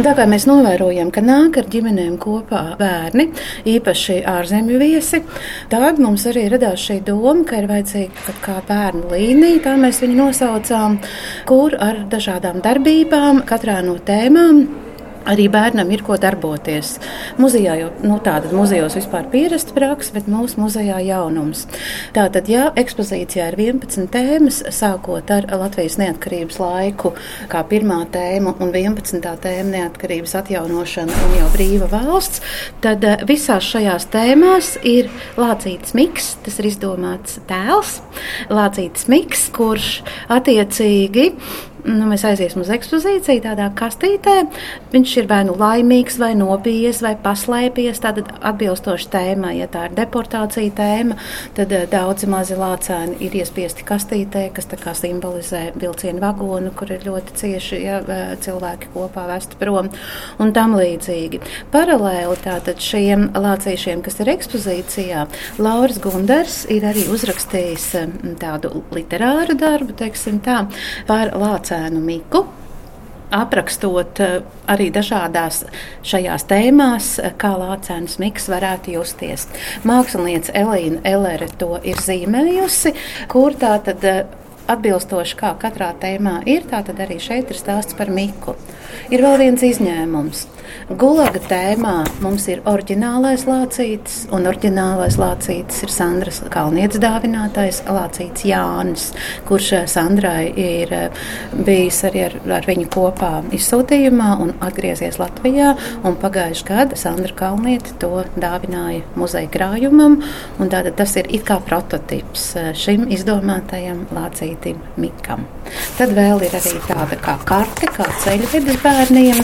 Tā kā mēs novērojam, ka nāk ar ģimenēm kopā bērni, īpaši ārzemju viesi, tad mums arī radās šī doma, ka ir vajadzīga kā bērnu līnija, tā mēs viņu nosaucām, kur ar dažādām darbībām, katrā no tēmām arī bērnam ir ko darboties. Muzejā jau nu, tāda muzejos vispār pierasta praksa, bet mūsu muzejā jaunums. Tātad, ja ekspozīcijā ir 11 tēmas, sākot ar Latvijas neatkarības laiku, kā pirmā tēma un 11. tēma neatkarības atjaunošana un jau brīva valsts, tad eh, visās šajās tēmās ir lācītas miks, tas ir izdomāts tēls, lācītas miks, kurš attiecīgi Nu, mēs aiziesim uz ekspozīciju tādā kastītē. Viņš ir vai nu laimīgs, vai nobijies, vai paslēpies. Tad atbilstoši tēmai, ja tā ir deportācija tēma, tad eh, daudzi mazi lācēni ir iespiesti kastītē, kas simbolizē vilcienu vagonu, kur ir ļoti cieši ja, eh, cilvēki kopā vesti prom un tam līdzīgi. Paralēli tātad šiem lācīšiem, kas ir ekspozīcijā, Lauris Gunders ir arī uzrakstījis tādu literāru darbu, teiksim tā, par lācēm Lācēnu Miku. Aprakstot eh, arī dažādās šajās tēmās, eh, kā lācēns miks varētu justies. Mākslinieca Elīna Elere to ir zīmējusi, kur tā tad eh, atbilstoši kā katrā tēmā ir, tā tad arī šeit ir stāsts par miku. Ir vēl viens izņēmums. Gulaga tēmā mums ir oriģinālais lācītis, un oriģinālais lācītis ir Sandras Kalnietes dāvinātais lācītis Jānis, kurš eh, Sandrai ir eh, bijis arī ar, ar viņu kopā izsūtījumā un atgriezies Latvijā. Un pagājušajā gadā Sandra Kalniete to dāvināja muzeja krājumam, un tātad tas ir it kā prototyps eh, šim izdomātajam lācītim Mikam. Tad vēl ir arī tāda kā karte, kā ceļvedis bērniem,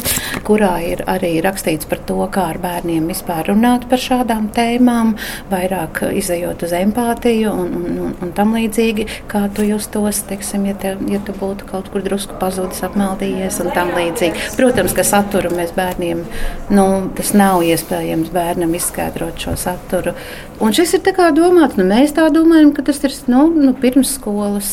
kurā ir arī rakstīts par to, kā ar bērniem vispār runāt par šādām tēmām, vairāk izējot uz empātiju un, un, un, un tam līdzīgi, kā tu justos, teiksim, ja, te, ja tu būtu kaut kur drusku pazudis, apmaldījies un tam līdzīgi. Protams, ka saturu mēs bērniem, nu, tas nav iespējams bērnam izskaidrot šo saturu. Un šis ir domāts, nu, mēs tā domājam, ka tas ir nu, nu, pirmsskolas,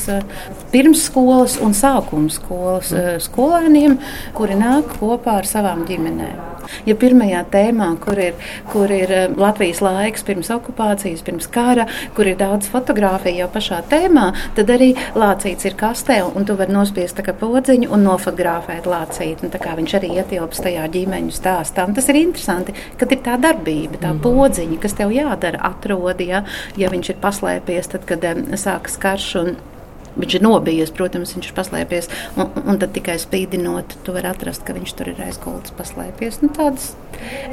pirmsskolas un sākuma skolas eh, skolēniem, kuri nāk kopā ar savām ģimenēm. Ja pirmajā tēmā, kur ir, kur ir eh, Latvijas laiks pirms okupācijas, pirms kara, kur ir daudz fotografiju jau pašā tēmā, tad arī lācīts ir kastē, un tu vari nospiest podziņu un nofotografēt lācīti. Viņš arī ietilpst tajā ģimeņu stāstā. Un tas ir interesanti, ka ir tā darbība, tā mhm. podziņa, kas tev jādara, atrodi, ja, ja viņš ir paslēpies, tad, kad um, sākas karš. Un, Viņš ir nobijies, protams, viņš ir paslēpies. Un, un tad tikai spīdinot, tu vari atrast, ka viņš tur ir aizgults, paslēpies. Nu, tādas,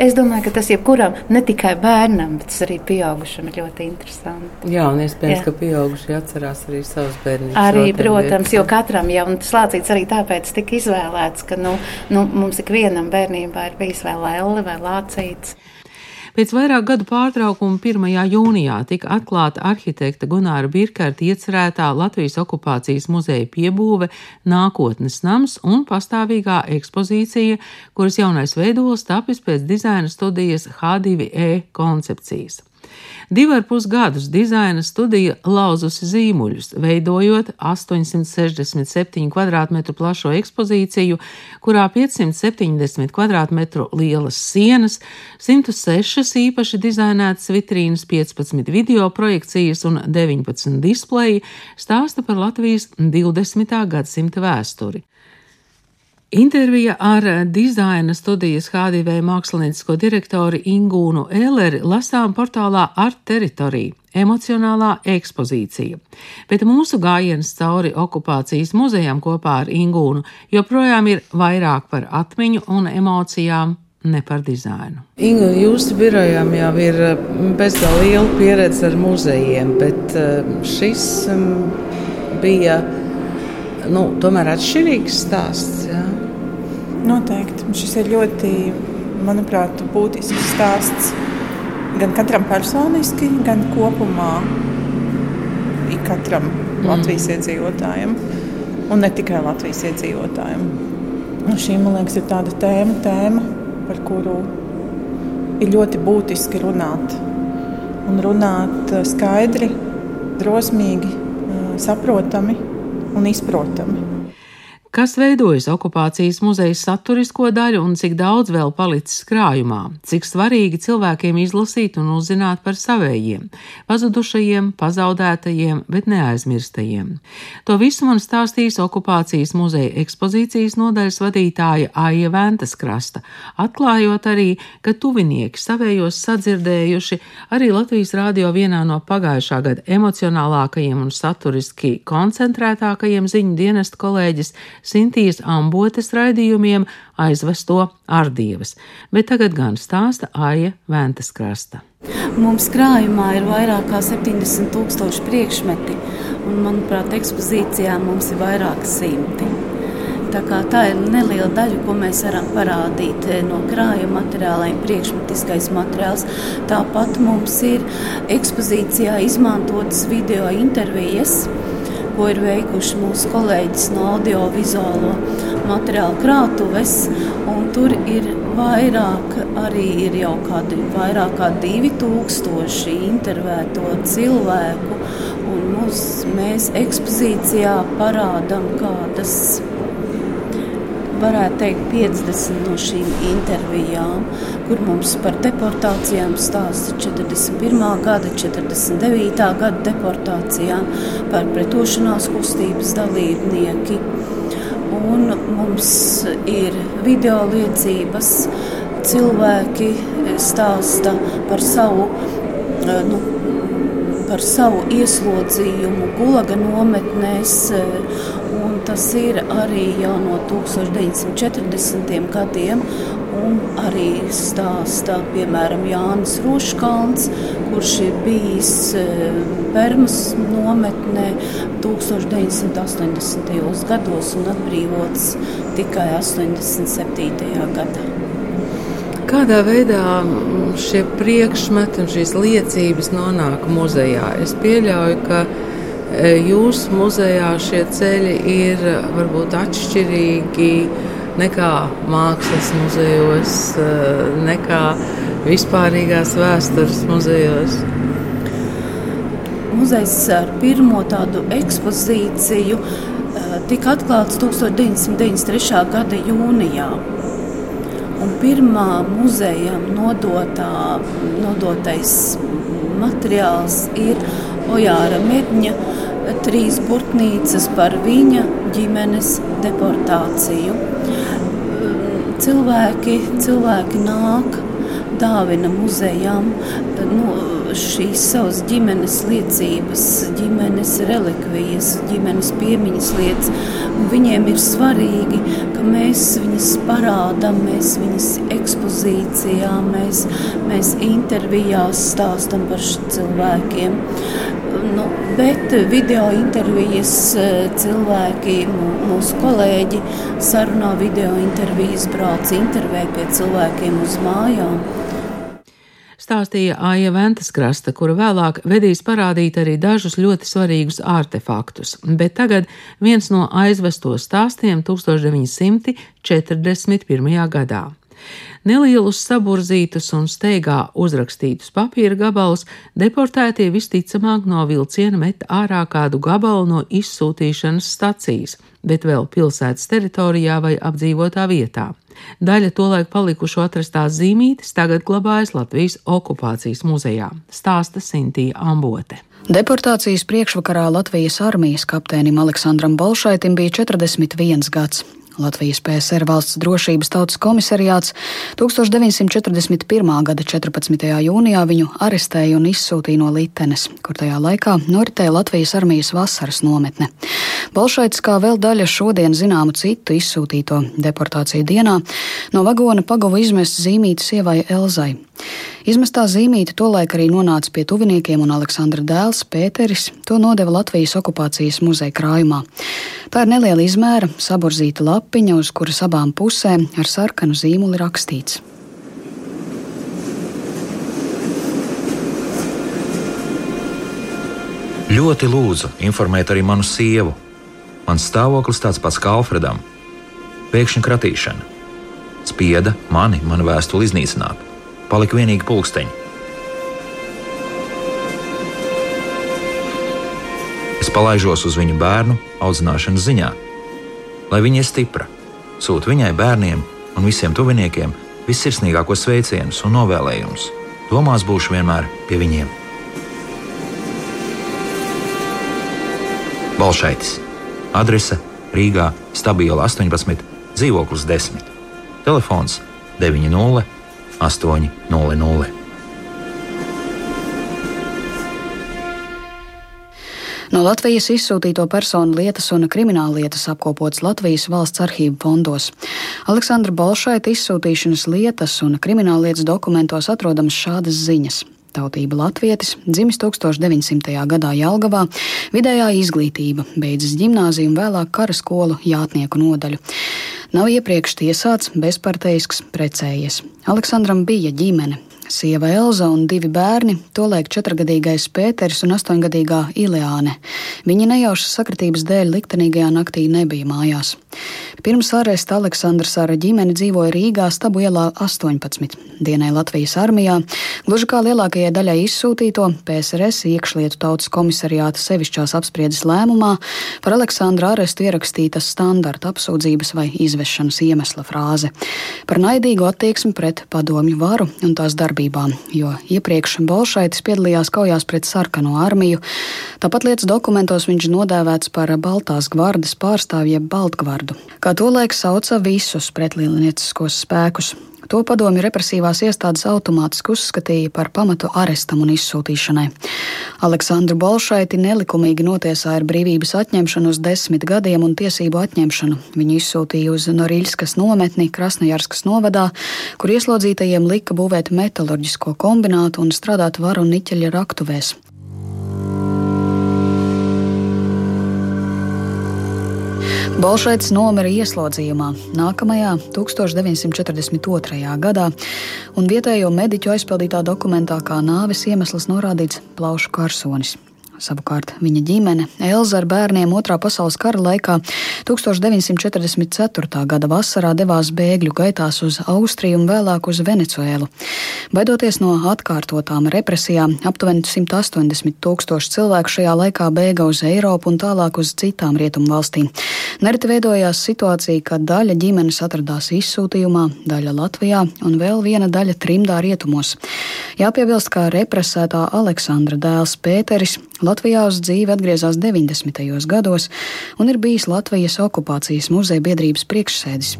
es domāju, ka tas jebkuram, ne tikai bērnam, bet arī pieaugušam, ir ļoti interesanti. Jā, un iespējams, Jā. ka pieaugušie atcerās arī savus bērnus. Arī, protams, jo katram jau tas lācīts arī tāpēc tika izvēlēts, ka nu, nu, mums ikvienam bērnībā ir bijis vēl elle vai lācīts. Pēc vairāk gadu pārtraukuma 1. jūnijā tika atklāta arhitekta Gunāra Birkārta iecerētā Latvijas okupācijas muzeja piebūve Nākotnes nams un pastāvīgā ekspozīcija, kuras jaunais veidols tapis pēc dizaina studijas H2E koncepcijas. Divu ar pus gadus dizaina studija lauzusi zīmuļus, veidojot 867 km2 plašo ekspozīciju, kurā 570 km2 lielas sienas, 106 īpaši dizainētas vitrīnas, 15 video projekcijas un 19 displeji stāsta par Latvijas 20. gadsimta vēsturi. Intervija ar dizaina studijas HDV māksliniecisko direktoru Ingūnu Ēleri lasām portālā Art Territorija - emocionālā ekspozīcija. Bet mūsu gājiens cauri okupācijas muzejam kopā ar Ingūnu joprojām ir vairāk par atmiņu un emocijām. Ne par dizainu. Inga, jūsu birojām jau ir bezgalīgi liela pieredze ar muzejiem, bet eh, šis mm, bija nu, tomēr atšķirīgs stāsts. Jā. Noteikti. Šis ir ļoti, manuprāt, būtisks stāsts gan katram personiski, gan kopumā katram mm. Latvijas iedzīvotājam. Un ne tikai Latvijas iedzīvotājiem. Un šī, man liekas, ir tāda tēma, tēma, par kuru ir ļoti būtiski runāt. Un runāt eh, skaidri, drosmīgi, eh, saprotami un izprotami. Kas veidojas okupācijas muzeja saturisko daļu un cik daudz vēl palicis krājumā, cik svarīgi cilvēkiem izlasīt un uzzināt par savējiem, pazudušajiem, pazaudētajiem, bet neaizmirstajiem. To visu man stāstīs okupācijas muzeja ekspozīcijas nodaļas vadītāja Aija Ventas krasta, atklājot arī, ka tuvinieki savējos sadzirdējuši arī Latvijas rādio vienā no pagājušā gada emocionālākajiem un saturiski koncentrētākajiem ziņu dienestu kolēģis Sintīs ambotes raidījumiem aizvesto ārdievas, bet tagad gan stāsta Aija Ventas krasta. Mums krājumā ir vairāk kā 70 tūkstoši priekšmeti, un, manuprāt, ekspozīcijā mums ir vairāk simti. Tā, tā ir neliela daļa, ko mēs varam parādīt eh, no krājuma materiāliem, priekšmetiskais materiāls. Tāpat mums ir ekspozīcijā izmantotas video intervijas ko ir veikuši mūsu kolēģis no audiovizuālo materiālu krātuves. Tur ir vairāk, arī ir jau kādi vairāk kā 2000 intervēto cilvēku. Mums, mēs ekspozīcijā parādām kādas varētu teikt, 50 no šīm intervijām, kur mums par deportācijām stāsta 41. gada, 49. gada deportācijām, par pretošanās kustības dalībnieki. Un mums ir video liecības, cilvēki stāsta par savu. Nu, par savu ieslodzījumu Gulaga nometnēs tas ir arī jau no 1940. gadiem. Un arī stāsta, piemēram, Jānis Roškāns, kurš ir bijis Bermas e, nometnē 1980. gados un atbrīvots tikai 87. gadā. Kādā veidā šie priekšmeti un šīs liecības nonāk muzejā? Es pieļauju, ka E, jūsu muzejā šie ceļi ir varbūt atšķirīgi nekā mākslas muzejos, e, nekā vispārīgās vēstures muzejos. Muzejs ar pirmo tādu ekspozīciju e, tika atklāts 1993. gada jūnijā. Un pirmā muzejam nodotā, nodotais materiāls ir Ojāra Medņa trīs burtnīcas par viņa ģimenes deportāciju. Cilvēki, cilvēki nāk, dāvina muzejām nu, šīs savas ģimenes liecības, ģimenes relikvijas, ģimenes piemiņas lietas. Viņiem ir svarīgi, ka mēs viņus parādām, mēs viņus ekspozīcijā, mēs, mēs intervijās stāstam par cilvēkiem. Nu, bet video intervijas eh, cilvēki, mūsu kolēģi, sarunā video intervijas, brauc intervē pie cilvēkiem uz mājām. Stāstīja Aija Ventaskrasta, kura vēlāk vedīs parādīt arī dažus ļoti svarīgus artefaktus, bet tagad viens no aizvesto stāstiem 1941. gadā. Nelielus saburzītus un steigā uzrakstītus papīra gabalus deportētie visticamāk no vilciena met ārā kādu gabalu no izsūtīšanas stacijas, bet vēl pilsētas teritorijā vai apdzīvotā vietā. Daļa tolaik palikušo atrastās zīmītes tagad glabājas Latvijas okupācijas muzejā, stāsta Sintīja Ambote. Deportācijas priekšvakarā Latvijas armijas kapteinim Aleksandram Bolšaitim bija 41 gads. Latvijas PSR valsts drošības tautas komisariāts 1941. gada 14. jūnijā viņu arestēja un izsūtīja no Litenes, kur tajā laikā noritēja Latvijas armijas vasaras nometne. Balšaits, kā vēl daļa šodien zināmu citu izsūtīto deportāciju dienā, no vagona pagava izmest zīmīti sievai Elzai. Izmestā zīmīte tolaik arī nonāca pie tuviniekiem, un Aleksandra dēls Pēteris to nodeva Latvijas okupācijas muzeja krājumā. Tā ir neliela izmēra, saburzīta lapiņa, uz kuras abām pusēm ar sarkanu zīmuli rakstīts. Ļoti lūdzu informēt arī manu sievu. Mans stāvoklis tāds pats kā Alfredam. Pēkšņa kratīšana. Spieda mani, manu vēstuli iznīcināt palika vienīgi pulksteņi. Es palaižos uz viņu bērnu audzināšanas ziņā. lai viņa ir stipra. Sūta viņai, bērniem un visiem tuviniekiem vissirsnīgākos sveicienus un novēlējumus. Domās būšu vienmēr pie viņiem. Balšaitis. Adrese Rīgā, Stabila 18, dzīvoklis 10. Telefons 90 800. No Latvijas izsūtīto personu lietas un krimināllietas apkopotas Latvijas valsts arhīvu fondos. Aleksandra Bolšaita izsūtīšanas lietas un krimināllietas dokumentos atrodamas šādas ziņas. Tautība latvietis, dzimis 1900. gadā Jelgavā, vidējā izglītība, beidzis gimnāziju un vēlāk kara skolu jātnieku nodaļu. Nav iepriekš tiesāts, bezparteisks, precējies. Aleksandram bija ģimene, sieva Elza un divi bērni, tolaik četrgadīgais Pēters un astoņgadīgā Ileāne. Viņa nejaušas sakritības dēļ liktenīgajā naktī nebija mājās. Pirms aresta Aleksandrs ar ģimeni dzīvoja Rīgā Stabu ielā 18, dienai Latvijas armijā, gluži kā lielākajai daļai izsūtīto PSRS iekšlietu tautas komisariāta sevišķās apspriedes lēmumā par Aleksandra arestu ierakstītas standarta apsūdzības vai izvešanas iemesla frāze par naidīgu attieksmi pret padomju varu un tās darbībām, jo iepriekš Bolšaitis piedalījās kaujās pret sarkano armiju. Tāpat lietas dokumentos viņš nodēvēts par Baltās gvardas pārstāvju jeb Baltgvardu. Kā tolaik sauca visus pretlīnieciskos spēkus. To padomju represīvās iestādes automātiski uzskatīja par pamatu arestam un izsūtīšanai. Aleksandru Bolšaiti nelikumīgi notiesāja ar brīvības atņemšanu uz desmit gadiem un tiesību atņemšanu. Viņu izsūtīja uz Norilskas nometni Krasnojarskas novadā, kur ieslodzītajiem lika būvēt metālurģisko kombinātu un strādāt varu niķeļa raktuvēs. Bolšaits nomira ieslodzījumā nākamajā 1942. gadā, un vietējo mediķu aizpildītā dokumentā kā nāves iemesls norādīts plaušu karsonis. Savukārt viņa ģimene Elza ar bērniem Otrā pasaules kara laikā 1944. gada vasarā devās bēgļu gaitās uz Austriju un vēlāk uz Venecuēlu. Baidoties no atkārtotām represijām, aptuveni 180 tūkstoši cilvēku šajā laikā bēga uz Eiropu un tālāk uz citām rietumu valstīm. Nereti veidojās situācija, kad daļa ģimenes atradās izsūtījumā, daļa Latvijā un vēl viena daļa trimdā rietumos. Jāpiebilst, ka represētā Aleksandra dēls Pēteris Latvijā uz dzīvi atgriezās 90. gados un ir bijis Latvijas okupācijas muzeja biedrības priekšsēdis.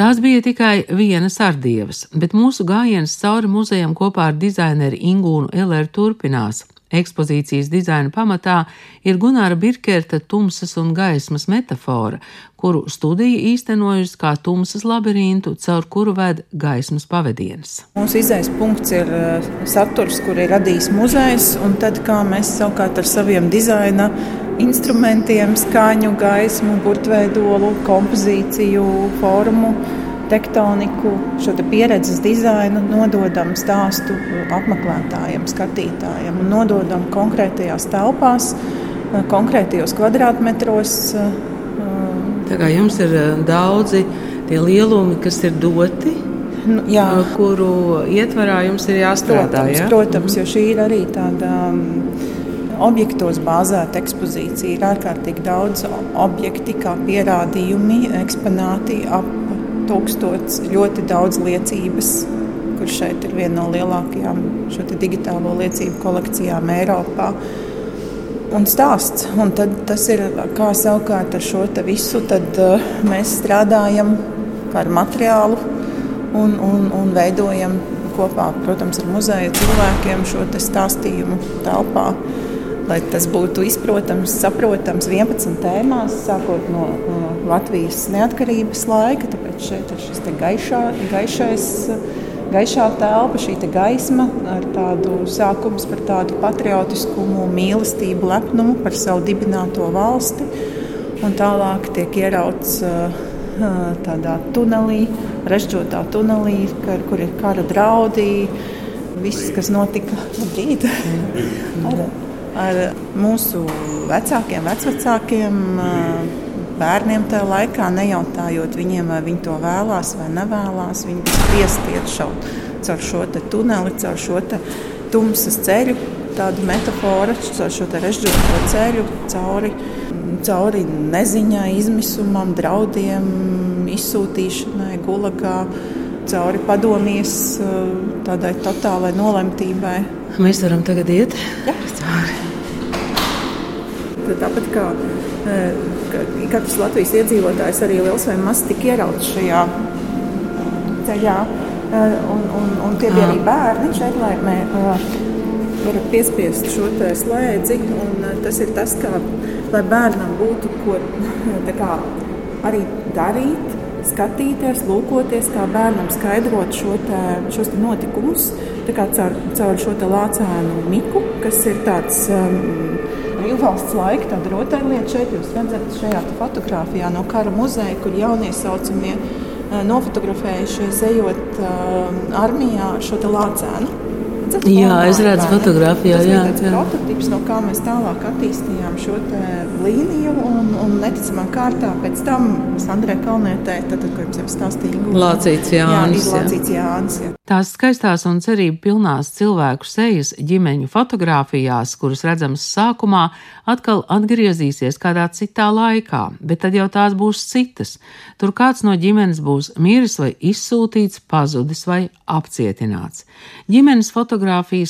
Tās bija tikai vienas ardievas, bet mūsu gājiens cauri muzejam kopā ar dizaineru Ingūnu Elēru turpinās. Ekspozīcijas dizaina pamatā ir Gunāra Birkerta tumsas un gaismas metafora, kuru studija īstenojusi kā tumsas labirintu, caur kuru ved gaismas pavadienas. Mūsu izējas punkts ir eh, saturs, kur ir radījis muzejs, un tad kā mēs savukārt ar saviem dizaina instrumentiem, skaņu, gaismu, burtveidolu, kompozīciju, formu tektoniku, šo te pieredzes dizainu nododam stāstu apmeklētājiem, skatītājiem un nododam konkrētajās telpās, konkrētajos kvadrātmetros. Tā kā jums ir eh, daudzi tie lielumi, kas ir doti, nu, jā. Eh, kuru ietvarā jums ir jāstrādā. Protams, ja? protams jo šī ir arī tāda mm, objektos bāzēta ekspozīcija. Ir ārkārtīgi daudz objekti, kā pierādījumi, eksponāti ap tūkstots, ļoti daudz liecības, kurš šeit ir viena no lielākajām šo digitālo liecību kolekcijām Eiropā. Un stāsts. Un tad, tas ir kā savukārt ar šo visu uh, mēs strādājam ar materiālu un, un, un veidojam kopā, protams, ar muzeja cilvēkiem šo stāstījumu telpā lai tas būtu izprotams, saprotams 11 tēmās, sākot no, no Latvijas neatkarības laika. Šeit ir šis gaišā, gaišais, gaišā telpa, šī gaisma ar tādu sākums par tādu patriotiskumu, mīlestību, lepnumu par savu dibināto valsti. Un tālāk tiek ierauts tādā tunelī, režģotā tunelī, kur ir kara draudi. Viss, kas notika brīdī, ar, ar mūsu vecākiem, vecvecākiem, bērniem tajā laikā, nejautājot viņiem, vai viņi to vēlās vai nevēlās. Viņi bija spiest iet šaut caur šo tuneli, caur šo tumsas ceļu, tāda metafora ar šo režģīto ceļu cauri, cauri neziņai, izmisumam, draudiem, izsūtīšanai, gulagā, cauri padomjas tādai totālai nolemtībai. Mēs varam tagad iet ja. cauri. Tāpat kā katrs Latvijas iedzīvotājs, arī liels vai mazs, tika ierauts šajā ceļā. Un, un, un tie bija arī bērni šeit, lai mēs varam piespiest šo slēdzi. Tas ir tas, kā, lai bērnam būtu ko kā, arī darīt, skatīties, lūkoties, kā bērnam skaidrot šo te, šos te notikumus caur, caur šo lācēnu miku, kas ir tāds. Um, Brīvvalsts laika tāda rotaļlieta šeit jūs redzat šajā fotografijā no kara muzeja, kur jauniesaucamie uh, nofotografējušies ejot uh, armijā ar šo lācēnu. Jā, es redzu fotografijā. Tas jā, ir tāds prototyps, no kā mēs tālāk attīstījām šo līniju un, un neticamā kārtā pēc tam Sandrē Kalnietē, tad, kad jums jau stāstīja Lācīts Jānis. Jā, Lācīts Jānis. Jā. Tās skaistās un cerību pilnās cilvēku sejas ģimeņu fotografijās, kuras redzamas sākumā, atkal atgriezīsies kādā citā laikā, bet tad jau tās būs citas. Tur kāds no ģimenes būs miris vai izsūtīts, pazudis vai apcietināts. Ģimenes fotografijas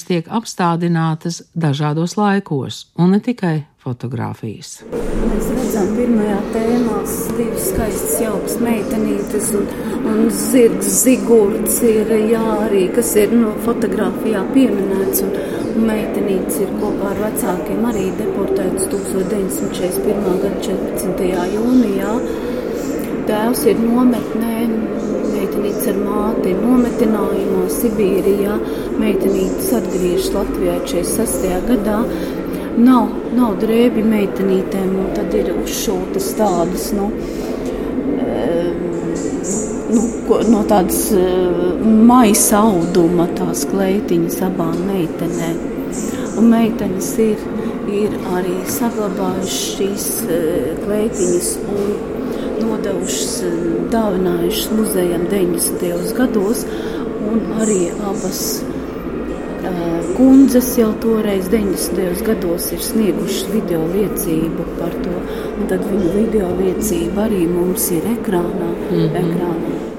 tiek apstādinātas dažādos laikos, un ne tikai fotografijas. Mēs redzam, pirmajā tēmā divas skaistas, jaukas meitenītes, un, un zirgs Zigurds ir jā, arī, kas ir no fotografijā pieminēts. Un, un meitenītes ir kopā ar vecākiem arī deportētas 1941. gada 14. jūnijā. Tēvs ir nometnē, meitenītes ar māti nometinājumā Sibīrijā. Meitenītes atgriežas Latvijā 46. gadā nav, nav drēbi meitenītēm, un tad ir uzšūtas tādas, nu, nu, no tādas maisa auduma tās kleitiņas abām meitenēm. Un meitenes ir, ir arī saglabājušas šīs kleitiņas un nodevušas, dāvinājušas muzejam 90. gados, un arī abas kundzes jau toreiz 90. gados ir sniegušas video liecību par to, un tad viņu video liecība arī mums ir ekrānā. Mm -hmm. ekrānā.